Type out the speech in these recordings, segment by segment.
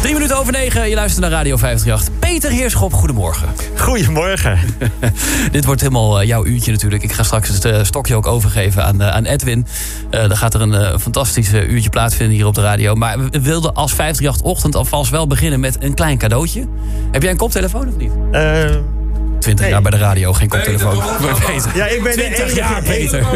Drie minuten over negen, je luistert naar Radio 538. Peter Heerschop, goedemorgen. Goedemorgen. Dit wordt helemaal eh, jouw uurtje natuurlijk. Ik ga straks het eh, stokje ook overgeven aan, eh, aan Edwin. Uh, dan gaat er een uh, fantastisch uurtje plaatsvinden hier op de radio. Maar we wilden als 538-ochtend alvast wel beginnen met een klein cadeautje. Heb jij een koptelefoon of niet? Uh, 20 Nee. jaar bij de radio, geen koptelefoon. Peter. ja, ik ben de 20 enige- jaar, Peter.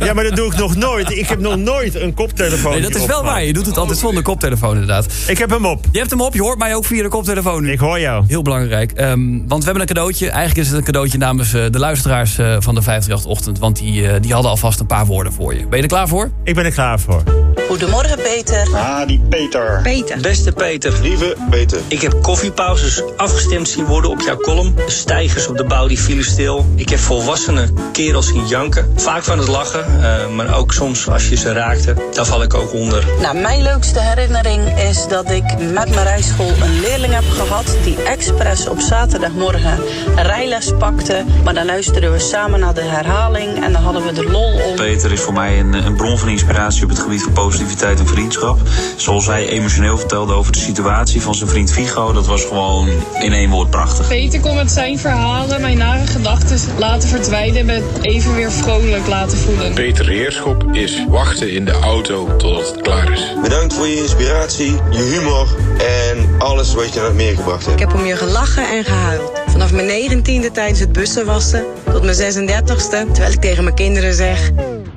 Ja, maar dat doe ik nog nooit. Ik heb nog nooit een koptelefoon. Nee, dat is wel waar. Je doet het altijd zonder koptelefoon inderdaad. Ik heb hem op. Je hebt hem op, je hoort mij ook via de koptelefoon. Ik hoor jou. Heel belangrijk. Ehm, want we hebben een cadeautje. Eigenlijk is het een cadeautje namens eh, de luisteraars eh, van de 538-ochtend. Want die, eh, die hadden alvast een paar woorden voor je. Ben je er klaar voor? Ik ben er klaar voor. Goedemorgen Peter. Ah, die Peter. Peter. Beste Peter, Lieve Peter. ik heb koffiepauzes afgestemd zien worden op jouw column. Stijgers op de bouw die vielen stil. Ik heb volwassene kerels zien janken. Vaak van het lachen, eh, maar ook soms als je ze raakte, daar val ik ook onder. Nou, mijn leukste herinnering is dat ik met mijn rijschool een leerling heb gehad die expres op zaterdagmorgen rijles pakte. Maar dan luisterden we samen naar de herhaling en dan hadden we de lol om. Peter is voor mij een, een bron van inspiratie op het gebied van positiviteit en vriendschap. Zoals hij emotioneel vertelde over de situatie van zijn vriend Vigo, dat was gewoon in één woord prachtig. Peter kon met zijn verhalen mijn nare gedachten laten verdwijnen en me even weer vrolijk laten voelen. Peter Heerschop is wachten in de auto totdat het klaar is. Bedankt voor je inspiratie, je humor en alles wat je naar het meer gebracht hebt. Ik heb om je gelachen en gehuild. Vanaf mijn negentiende tijdens het bussenwassen tot mijn 36ste. Terwijl ik tegen mijn kinderen zeg...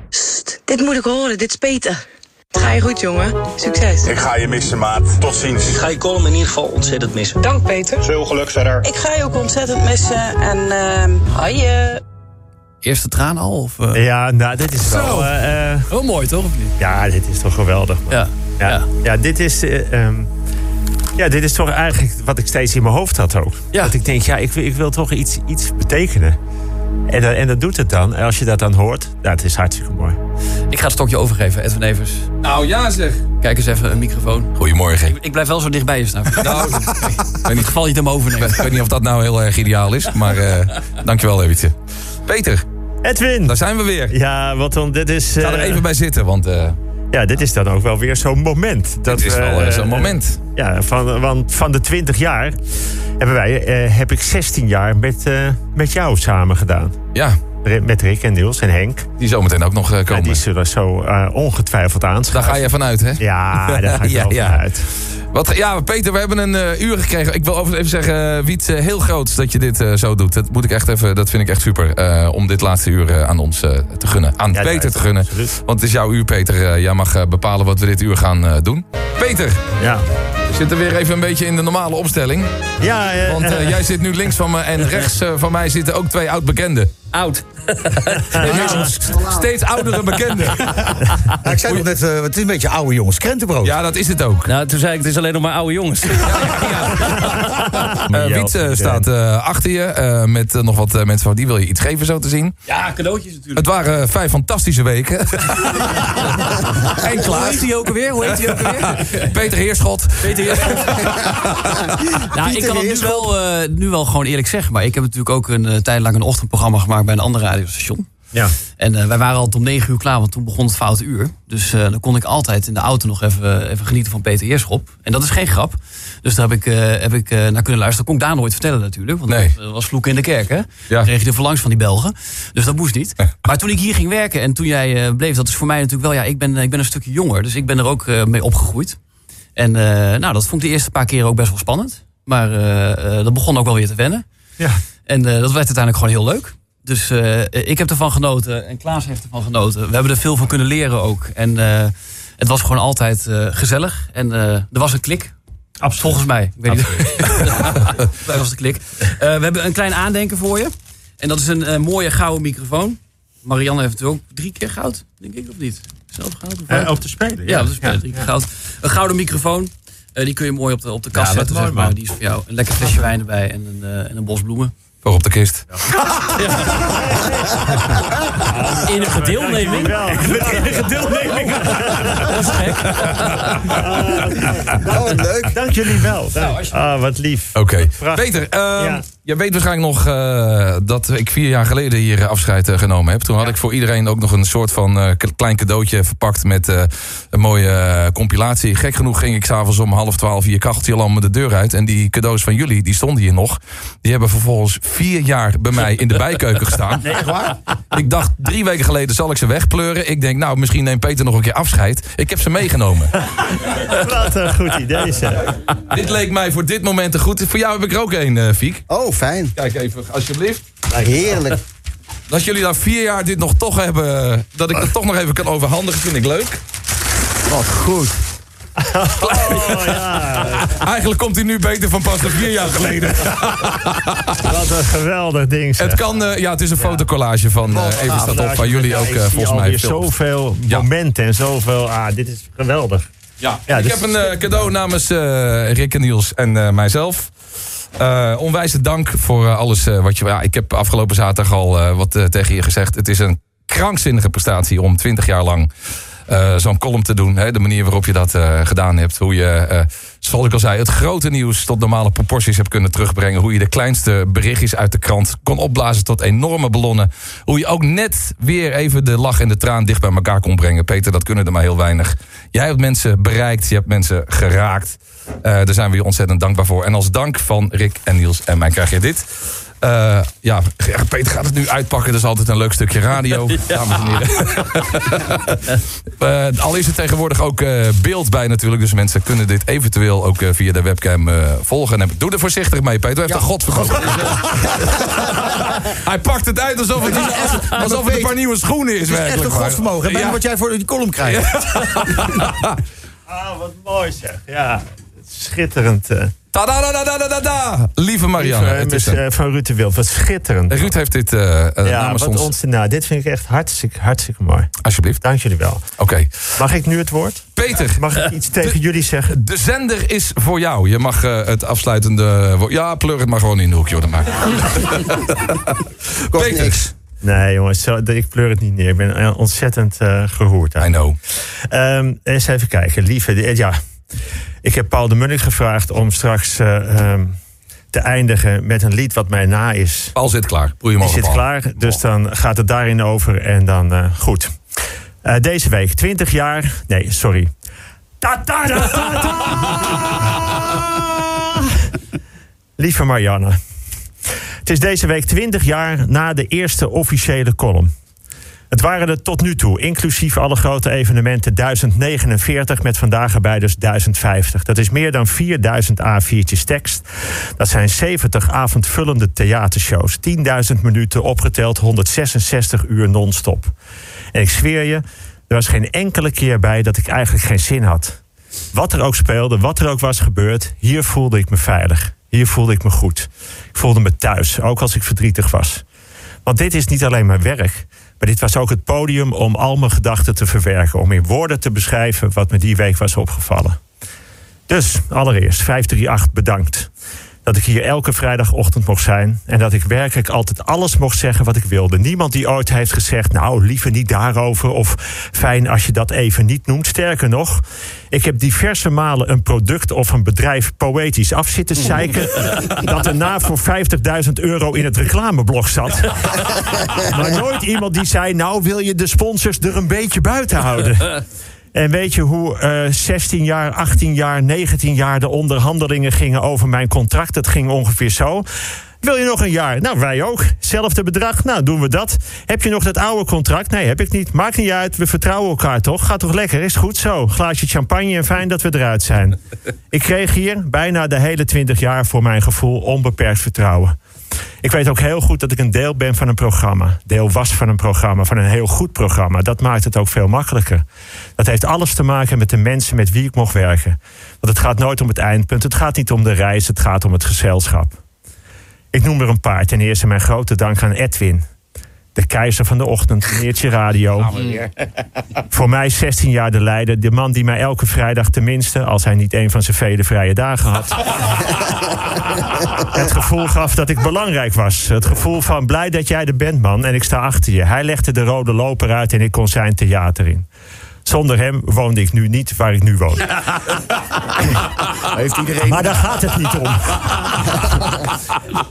Sst, dit moet ik horen, dit is Peter. Het ga je goed, jongen. Succes. Ik ga je missen, maat. Tot ziens. Ik ga je column in ieder geval ontzettend missen. Dank Peter. Veel geluk verder. Ik ga je ook ontzettend missen en ehm hoi. Eerste traan al? Of, eh? Ja, nou, dit is Zo. wel... eh, eh, Heel mooi, toch? Of niet? ja, dit is toch geweldig. man. Ja. Ja, ja. ja. dit is... eh, ehm, ja, dit is toch eigenlijk wat ik steeds in mijn hoofd had ook. Ja. Dat ik denk, ja, ik, wil- ik wil toch iets, iets betekenen. En, dat- en dat doet het dan. En als je dat dan hoort, ja, het is hartstikke mooi. Ik ga het stokje overgeven, Edwin Evers. Nou ja zeg. Kijk eens even een microfoon. Goedemorgen. Ik, ik blijf wel zo dichtbij je staan. Nou, In het geval je het hem ik overneemt. weet niet of dat nou heel erg ideaal is, maar eh dankjewel eventje. Peter, Edwin! daar zijn we weer. Ja, wat dan, dit is... Ga er eh, even bij zitten, want eh Ja, dit is dan ook wel weer zo'n moment. Dat is we, wel eh, zo'n eh, moment. Ja, van, want van de 20 jaar hebben wij, eh, heb ik 16 jaar met, met jou samen gedaan. Ja, Met Rick en Niels en Henk. die zometeen ook nog eh, Ja, komen. die zullen zo ongetwijfeld Daar aanschuiven. ga je vanuit, hè? Ja, daar ga ik Ja, wel ja. vanuit. Wat, ja, Peter, we hebben een eh, uur gekregen. Ik wil over- even zeggen, eh, Wiet, heel groot dat je dit eh, zo doet. Dat, moet ik echt even, dat vind ik echt super. om dit laatste uur aan ons te gunnen. Aan Ja, Peter ja, te gunnen. absoluut. Want het is jouw uur, Peter. Jij mag bepalen wat we dit uur gaan doen. Peter, Ja, we zitten weer even een beetje in de normale opstelling. ja Want jij zit nu links van me en rechts van mij zitten ook twee oud-bekenden. Oud. Steeds oudere bekenden. Ja, ik zei nog net, eh, het is een beetje oude jongens krentenbrood. Ja, dat is het ook. Nou, toen zei ik, het is alleen nog maar oude jongens. Eh Wiet eh, staat eh, achter je eh, met nog wat eh, mensen van die wil je iets geven zo te zien. Ja, cadeautjes natuurlijk. Het waren vijf fantastische weken. en Hoe klaar. heet hij ook alweer? Hoe heet hij ook alweer? Peter Heerschot. Peter Heerschop. nou, ik kan het nu wel, eh, nu wel gewoon eerlijk zeggen. Maar ik heb natuurlijk ook een uh, tijd lang een ochtendprogramma gemaakt bij een ander radiostation. ja. En uh, wij waren altijd om negen uur klaar, want toen begon het foute uur. Dus uh, dan kon ik altijd in de auto nog even, even genieten van Peter Heerschop. En dat is geen grap. Dus daar heb ik, uh, heb ik naar kunnen luisteren. kon ik daar nooit vertellen natuurlijk. Want nee. dat was vloeken in de kerk, hè? Ja. kreeg je de verlangs van die Belgen. Dus dat moest niet. maar toen ik hier ging werken en toen jij bleef... dat is voor mij natuurlijk wel... ja, ik ben, ik ben een stukje jonger, dus ik ben er ook mee opgegroeid. En nou, dat vond ik de eerste paar keer ook best wel spannend. Maar dat begon ook wel weer te wennen. Ja. En dat werd uiteindelijk gewoon heel leuk. Dus uh, ik heb ervan genoten en Klaas heeft ervan genoten. We hebben er veel van kunnen leren ook. En uh, het was gewoon altijd uh, gezellig. En er was een klik. Absoluut. Volgens mij. Ik weet niet. Daar was de klik. We hebben een klein aandenken voor je. En dat is een mooie gouden microfoon. Marianne heeft het ook drie keer goud, denk ik, of niet? Zelf goud? Of op te spelen, ja. Ja, op te spelen. Drie keer goud. Een gouden microfoon. Die kun je mooi op de, op de kast ja, zetten, zeg maar. Die is voor jou. Een lekker flesje wijn erbij en een, en een bos bloemen. Voor op de kist. Ja. Enige deelneming. Enige deelneming. Dat is gek. Oh, leuk. Dank jullie wel. Nou, ah, wat lief. Oké. Okay. Peter, uh, ja. Je weet waarschijnlijk nog eh, dat ik vier jaar geleden hier afscheid eh, genomen heb. Toen had ik voor iedereen ook nog een soort van eh, klein cadeautje verpakt met eh, een mooie eh, compilatie. Gek genoeg ging ik s'avonds om half twaalf hier kacheltje al met de deur uit. En die cadeaus van jullie, die stonden hier nog. Die hebben vervolgens vier jaar bij mij in de bijkeuken gestaan. Nee, echt waar? Ik dacht drie weken geleden zal ik ze wegpleuren. Ik denk nou misschien neemt Peter nog een keer afscheid. Ik heb ze meegenomen. Wat een goed idee, zeg. dit leek mij voor dit moment een goed. Voor jou heb ik er ook een, eh Fiek. Oh, fijn. Kijk even, alsjeblieft. Nou, heerlijk. Dat jullie na vier jaar dit nog toch hebben... dat ik het toch nog even kan overhandigen, vind ik leuk. Wat goed. Oh, ja. Eigenlijk komt hij nu beter van pas dan vier jaar geleden. Wat een geweldig ding, zeg. Het kan, eh, ja, het is een fotocollage van eh Even staat op, waar jullie ook eh, volgens mij filmt. zoveel Ja. momenten en zoveel... Ah, dit is geweldig. Ja, Ja, ik dus- heb een eh, cadeau namens eh, Rick en Niels en eh, mijzelf. Eh onwijze dank voor eh, alles eh, wat je... Ja, ik heb afgelopen zaterdag al wat tegen je gezegd. Het is een krankzinnige prestatie om 20 jaar lang eh, zo'n column te doen. Hè, de manier waarop je dat eh, gedaan hebt. Hoe je, eh, zoals ik al zei, het grote nieuws tot normale proporties hebt kunnen terugbrengen. Hoe je de kleinste berichtjes uit de krant kon opblazen tot enorme ballonnen. Hoe je ook net weer even de lach en de traan dicht bij elkaar kon brengen. Peter, dat kunnen er maar heel weinig. Jij hebt mensen bereikt, je hebt mensen geraakt. Daar zijn we je ontzettend dankbaar voor. En als dank van Rick en Niels en mij krijg je dit. Eh, ja, Peter gaat het nu uitpakken. Dat is altijd een leuk stukje radio, dames en heren. Eh, al is er tegenwoordig ook eh, beeld bij natuurlijk. Dus mensen kunnen dit eventueel ook eh, via de webcam eh, volgen. En doe er voorzichtig mee, Peter. Hij heeft een godverdomme. Hij pakt het uit alsof het, alsof het een paar nieuwe schoenen is. Het is echt een werkelijk waar. godsvermogen. En Ja. wat jij voor die column krijgt. Ah, wat mooi, zeg. Ja, schitterend. Eh. Ta-da-da-da-da-da-da. Lieve Marianne. Lieve, het is een- eh, van Ruud de Wild. Wat schitterend. Ruud heeft dit eh, ja, namens wat ons... Nou, dit vind ik echt hartstikke, hartstikke mooi. Alsjeblieft. Dank jullie wel. Oké. Mag ik nu het woord? Peter. Mag ik iets tegen jullie zeggen? De zender is voor jou. Je mag het afsluitende... wo- Ja, pleur het maar gewoon in de hoekje. hoor, dat maakt. Peter. niks. Nee, jongens, zo, ik pleur het niet neer. Ik ben ontzettend geroerd. I know. Ehm, eens even kijken. Lieve, ja. Ik heb Paul de Munnik gevraagd om straks eh, ehm, te eindigen met een lied wat mij na is. Paul zit klaar. Proei hem Die op, zit klaar, dus dan gaat het daarin over en dan eh, goed. Eh, deze week, 20 jaar. Nee, sorry. Ta -ta -ta -ta -ta. Lieve Marianne. Het is deze week 20 jaar na de eerste officiële column. Het waren er tot nu toe, inclusief alle grote evenementen, 1049 met vandaag erbij dus 1050. Dat is meer dan 4000 A4'tjes tekst. Dat zijn 70 avondvullende theatershows. 10.000 minuten opgeteld, 166 uur non-stop. En ik zweer je, er was geen enkele keer bij dat ik eigenlijk geen zin had. Wat er ook speelde, wat er ook was gebeurd, hier voelde ik me veilig. Hier voelde ik me goed. Ik voelde me thuis, ook als ik verdrietig was. Want dit is niet alleen mijn werk, maar dit was ook het podium om al mijn gedachten te verwerken. Om in woorden te beschrijven wat me die week was opgevallen. Dus allereerst 538 bedankt. Dat ik hier elke vrijdagochtend mocht zijn. En dat ik werkelijk altijd alles mocht zeggen wat ik wilde. Niemand die ooit heeft gezegd, nou liever niet daarover. Of fijn als je dat even niet noemt. Sterker nog, ik heb diverse malen een product of een bedrijf poëtisch af zitten zeiken. dat erna voor 50.000 euro in het reclameblog zat. maar nooit iemand die zei, nou wil je de sponsors er een beetje buiten houden. En weet je hoe eh 16 jaar, 18 jaar, 19 jaar de onderhandelingen gingen over mijn contract? Het ging ongeveer zo. Wil je nog een jaar? Nou, wij ook. Zelfde bedrag? Nou, doen we dat. Heb je nog dat oude contract? Nee, heb ik niet. Maakt niet uit. We vertrouwen elkaar toch? Gaat toch lekker? Is goed zo. Glaasje champagne en fijn dat we eruit zijn. Ik kreeg hier bijna de hele 20 jaar voor mijn gevoel onbeperkt vertrouwen. Ik weet ook heel goed dat ik een deel ben van een programma. Deel was van een programma, van een heel goed programma. Dat maakt het ook veel makkelijker. Dat heeft alles te maken met de mensen met wie ik mocht werken. Want het gaat nooit om het eindpunt. Het gaat niet om de reis, het gaat om het gezelschap. Ik noem er een paar. Ten eerste mijn grote dank aan Edwin. De keizer van de ochtend, meneertje radio. Voor mij 16 jaar de leider. De man die mij elke vrijdag tenminste, als hij niet een van zijn vele vrije dagen had, het gevoel gaf dat ik belangrijk was. Het gevoel van blij dat jij er bent, man. En ik sta achter je. Hij legde de rode loper uit en ik kon zijn theater in. Zonder hem woonde ik nu niet waar ik nu woon. Heeft iedereen... Maar daar gaat het niet om.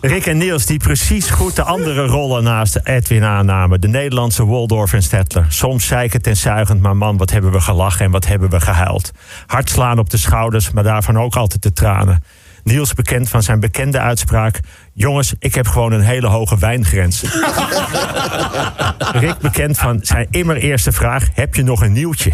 Rick en Niels, die precies goed de andere rollen naast Edwin aannamen. De Nederlandse Waldorf en Stettler. Soms zeikend en zuigend, maar man, wat hebben we gelachen en wat hebben we gehuild. Hard slaan op de schouders, maar daarvan ook altijd de tranen. Niels bekend van zijn bekende uitspraak... Jongens, ik heb gewoon een hele hoge wijngrens. Rick bekend van zijn immer eerste vraag... Heb je nog een nieuwtje?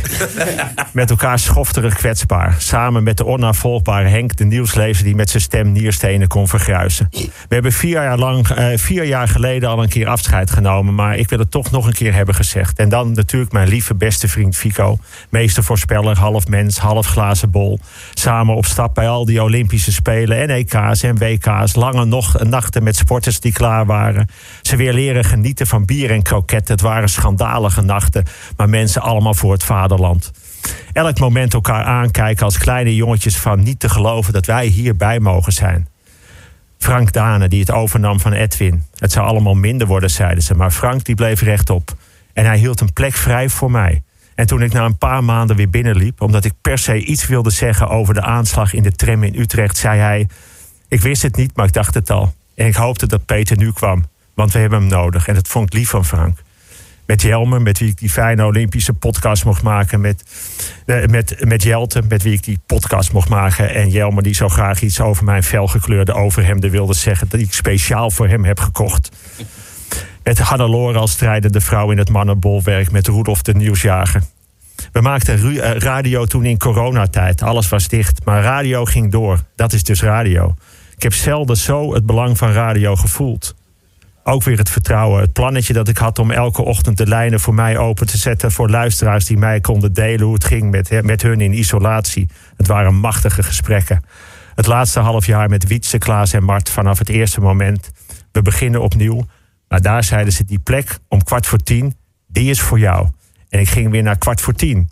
Met elkaar schofterig kwetsbaar. Samen met de onnavolgbare Henk, de nieuwslezer... die met zijn stem nierstenen kon vergruisen. We hebben vier jaar, lang, eh, vier jaar geleden al een keer afscheid genomen... maar ik wil het toch nog een keer hebben gezegd. En dan natuurlijk mijn lieve beste vriend Fico. Meestervoorspeller, half mens, half glazen bol. Samen op stap bij al die Olympische Spelen en EK's en WK's. Lange nog nachten met sporters die klaar waren. Ze weer leren genieten van bier en kroket. Het waren schandalige nachten, maar mensen allemaal voor het vaderland. Elk moment elkaar aankijken als kleine jongetjes van niet te geloven dat wij hierbij mogen zijn. Frank Dane, die het overnam van Edwin. Het zou allemaal minder worden, zeiden ze, maar Frank die bleef rechtop. En hij hield een plek vrij voor mij. En toen ik na een paar maanden weer binnenliep, omdat ik per se iets wilde zeggen over de aanslag in de tram in Utrecht, zei hij: Ik wist het niet, maar ik dacht het al. En ik hoopte dat Peter nu kwam, want we hebben hem nodig. En dat vond ik lief van Frank. Met Jelmer, met wie ik die fijne Olympische podcast mocht maken. Met, eh, met, met Jelte, met wie ik die podcast mocht maken. En Jelmer, die zo graag iets over mijn felgekleurde overhemden wilde zeggen. dat ik speciaal voor hem heb gekocht. Met Hannelore als strijdende vrouw in het mannenbolwerk. Met Rudolf de Nieuwsjager. We maakten eh, radio toen in coronatijd. Alles was dicht, maar radio ging door. Dat is dus radio. Ik heb zelden zo het belang van radio gevoeld. Ook weer het vertrouwen, het plannetje dat ik had om elke ochtend de lijnen voor mij open te zetten voor luisteraars die mij konden delen hoe het ging met, met hun in isolatie. Het waren machtige gesprekken. Het laatste half jaar met Wietse, Klaas en Mart vanaf het eerste moment. We beginnen opnieuw. Maar daar zeiden ze die plek om kwart voor tien, die is voor jou. En ik ging weer naar kwart voor tien.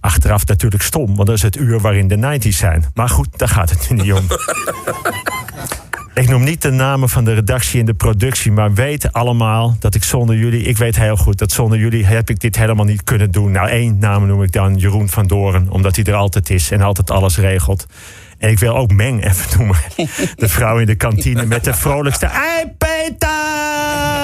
Achteraf natuurlijk stom, want dat is het uur waarin de 90's zijn. Maar goed, daar gaat het nu niet om. Ik noem niet de namen van de redactie en de productie, maar weet allemaal dat ik zonder jullie, ik weet heel goed dat zonder jullie heb ik dit helemaal niet kunnen doen. Nou, één naam noem ik dan Jeroen van Doren, omdat hij er altijd is en altijd alles regelt. En ik wil ook Meng even noemen. De vrouw in de kantine met de vrolijkste. Ei, Peter!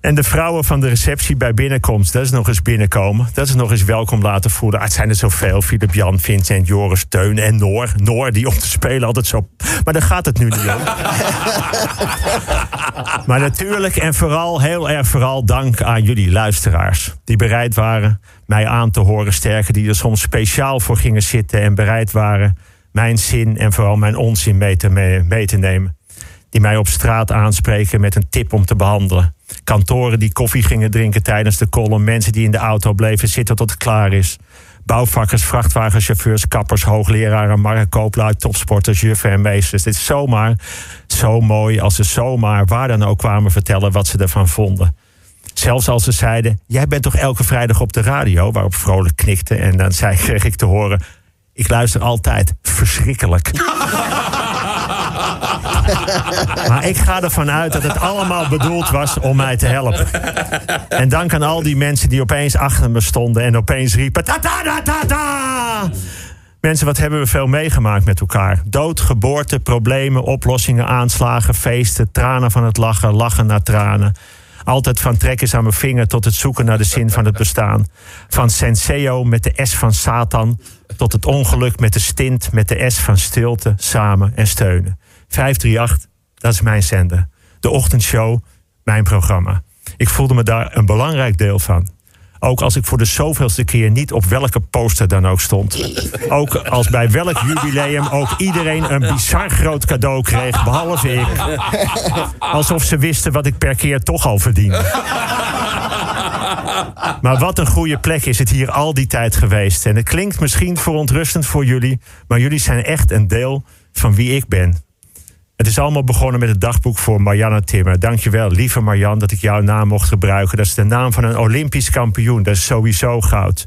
En de vrouwen van de receptie bij binnenkomst, dat is nog eens binnenkomen. Dat is nog eens welkom laten voelen. Ah, het zijn er zoveel. Filip Jan, Vincent, Joris, Teun en Noor. Noor, die om te spelen altijd zo. Maar daar gaat het nu niet om. maar natuurlijk en vooral, heel erg vooral dank aan jullie luisteraars. Die bereid waren mij aan te horen sterken. Die er soms speciaal voor gingen zitten en bereid waren mijn zin en vooral mijn onzin mee te, mee, mee te nemen. Die mij op straat aanspreken met een tip om te behandelen. Kantoren die koffie gingen drinken tijdens de column. Mensen die in de auto bleven zitten tot het klaar is. Bouwvakkers, vrachtwagenchauffeurs, kappers, hoogleraren, marktkooplui, topsporters, juffen en meesters. Dit is zomaar zo mooi als ze zomaar waar dan ook kwamen vertellen wat ze ervan vonden. Zelfs als ze zeiden: Jij bent toch elke vrijdag op de radio? Waarop vrolijk knikte. En dan zei, kreeg ik te horen: Ik luister altijd. Verschrikkelijk. Maar ik ga ervan uit dat het allemaal bedoeld was om mij te helpen. En dank aan al die mensen die opeens achter me stonden en opeens riepen: ta ta ta ta ta. Mensen, wat hebben we veel meegemaakt met elkaar? Dood, geboorte, problemen, oplossingen, aanslagen, feesten, tranen van het lachen, lachen naar tranen. Altijd van trekjes aan mijn vinger tot het zoeken naar de zin van het bestaan. Van Senseo met de S van Satan tot het ongeluk met de stint met de S van stilte, samen en steunen. 538, dat is mijn zender. De ochtendshow, mijn programma. Ik voelde me daar een belangrijk deel van. Ook als ik voor de zoveelste keer niet op welke poster dan ook stond. Ook als bij welk jubileum ook iedereen een bizar groot cadeau kreeg, behalve ik. Alsof ze wisten wat ik per keer toch al verdiende. Maar wat een goede plek is het hier al die tijd geweest. En het klinkt misschien verontrustend voor jullie, maar jullie zijn echt een deel van wie ik ben. Het is allemaal begonnen met het dagboek voor Marianne Timmer. Dankjewel, lieve Marianne, dat ik jouw naam mocht gebruiken. Dat is de naam van een Olympisch kampioen. Dat is sowieso goud.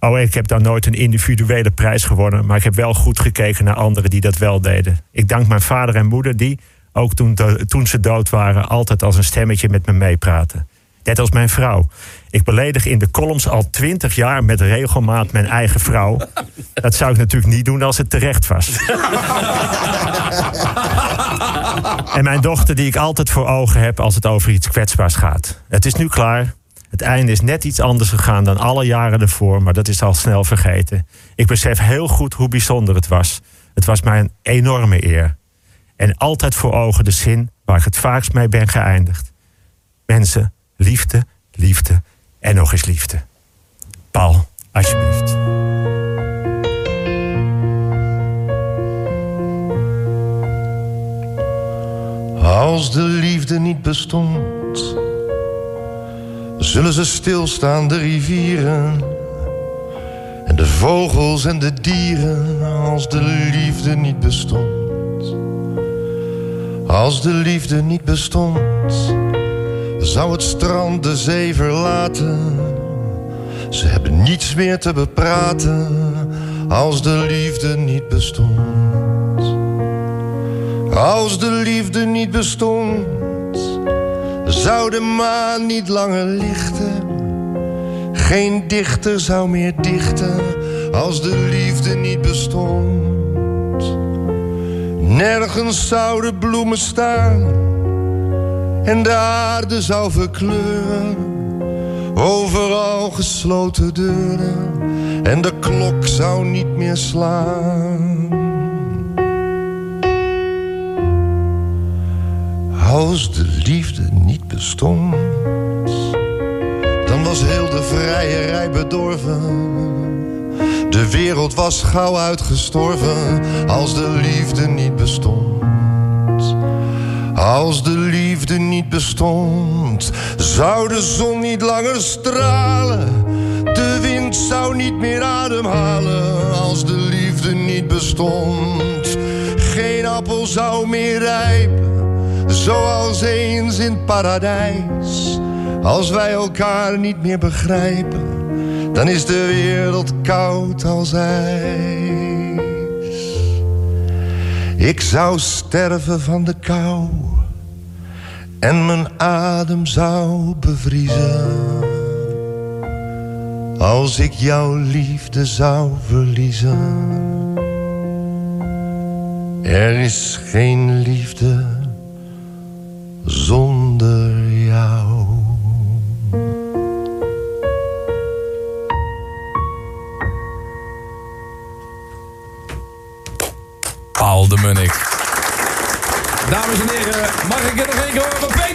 Oh, ik heb dan nooit een individuele prijs gewonnen. Maar ik heb wel goed gekeken naar anderen die dat wel deden. Ik dank mijn vader en moeder die, ook toen, toen ze dood waren, altijd als een stemmetje met me meepraten. Net als mijn vrouw. Ik beledig in de columns al twintig jaar met regelmaat mijn eigen vrouw. Dat zou ik natuurlijk niet doen als het terecht was. En mijn dochter die ik altijd voor ogen heb als het over iets kwetsbaars gaat. Het is nu klaar. Het einde is net iets anders gegaan dan alle jaren ervoor, maar dat is al snel vergeten. Ik besef heel goed hoe bijzonder het was. Het was mij een enorme eer. En altijd voor ogen de zin waar ik het vaakst mee ben geëindigd. Mensen, liefde, liefde en nog eens liefde. Paul, alsjeblieft. Als de liefde niet bestond, zullen ze stilstaan, de rivieren. En de vogels en de dieren, als de liefde niet bestond. Als de liefde niet bestond, zou het strand de zee verlaten. Ze hebben niets meer te bepraten, als de liefde niet bestond. Als de liefde niet bestond, zou de maan niet langer lichten. Geen dichter zou meer dichten als de liefde niet bestond. Nergens zouden bloemen staan en de aarde zou verkleuren. Overal gesloten deuren en de klok zou niet meer slaan. Als de liefde niet bestond, dan was heel de vrijerij bedorven. De wereld was gauw uitgestorven als de liefde niet bestond. Als de liefde niet bestond, zou de zon niet langer stralen. De wind zou niet meer ademhalen als de liefde niet bestond. Geen appel zou meer rijpen zoals eens in paradijs. Als wij elkaar niet meer begrijpen, dan is de wereld koud als ijs. Ik zou sterven van de kou en mijn adem zou bevriezen. Als ik jouw liefde zou verliezen. Er is geen liefde zonder jou. Paul de Munnik. Dames en heren, mag ik het nog één horen van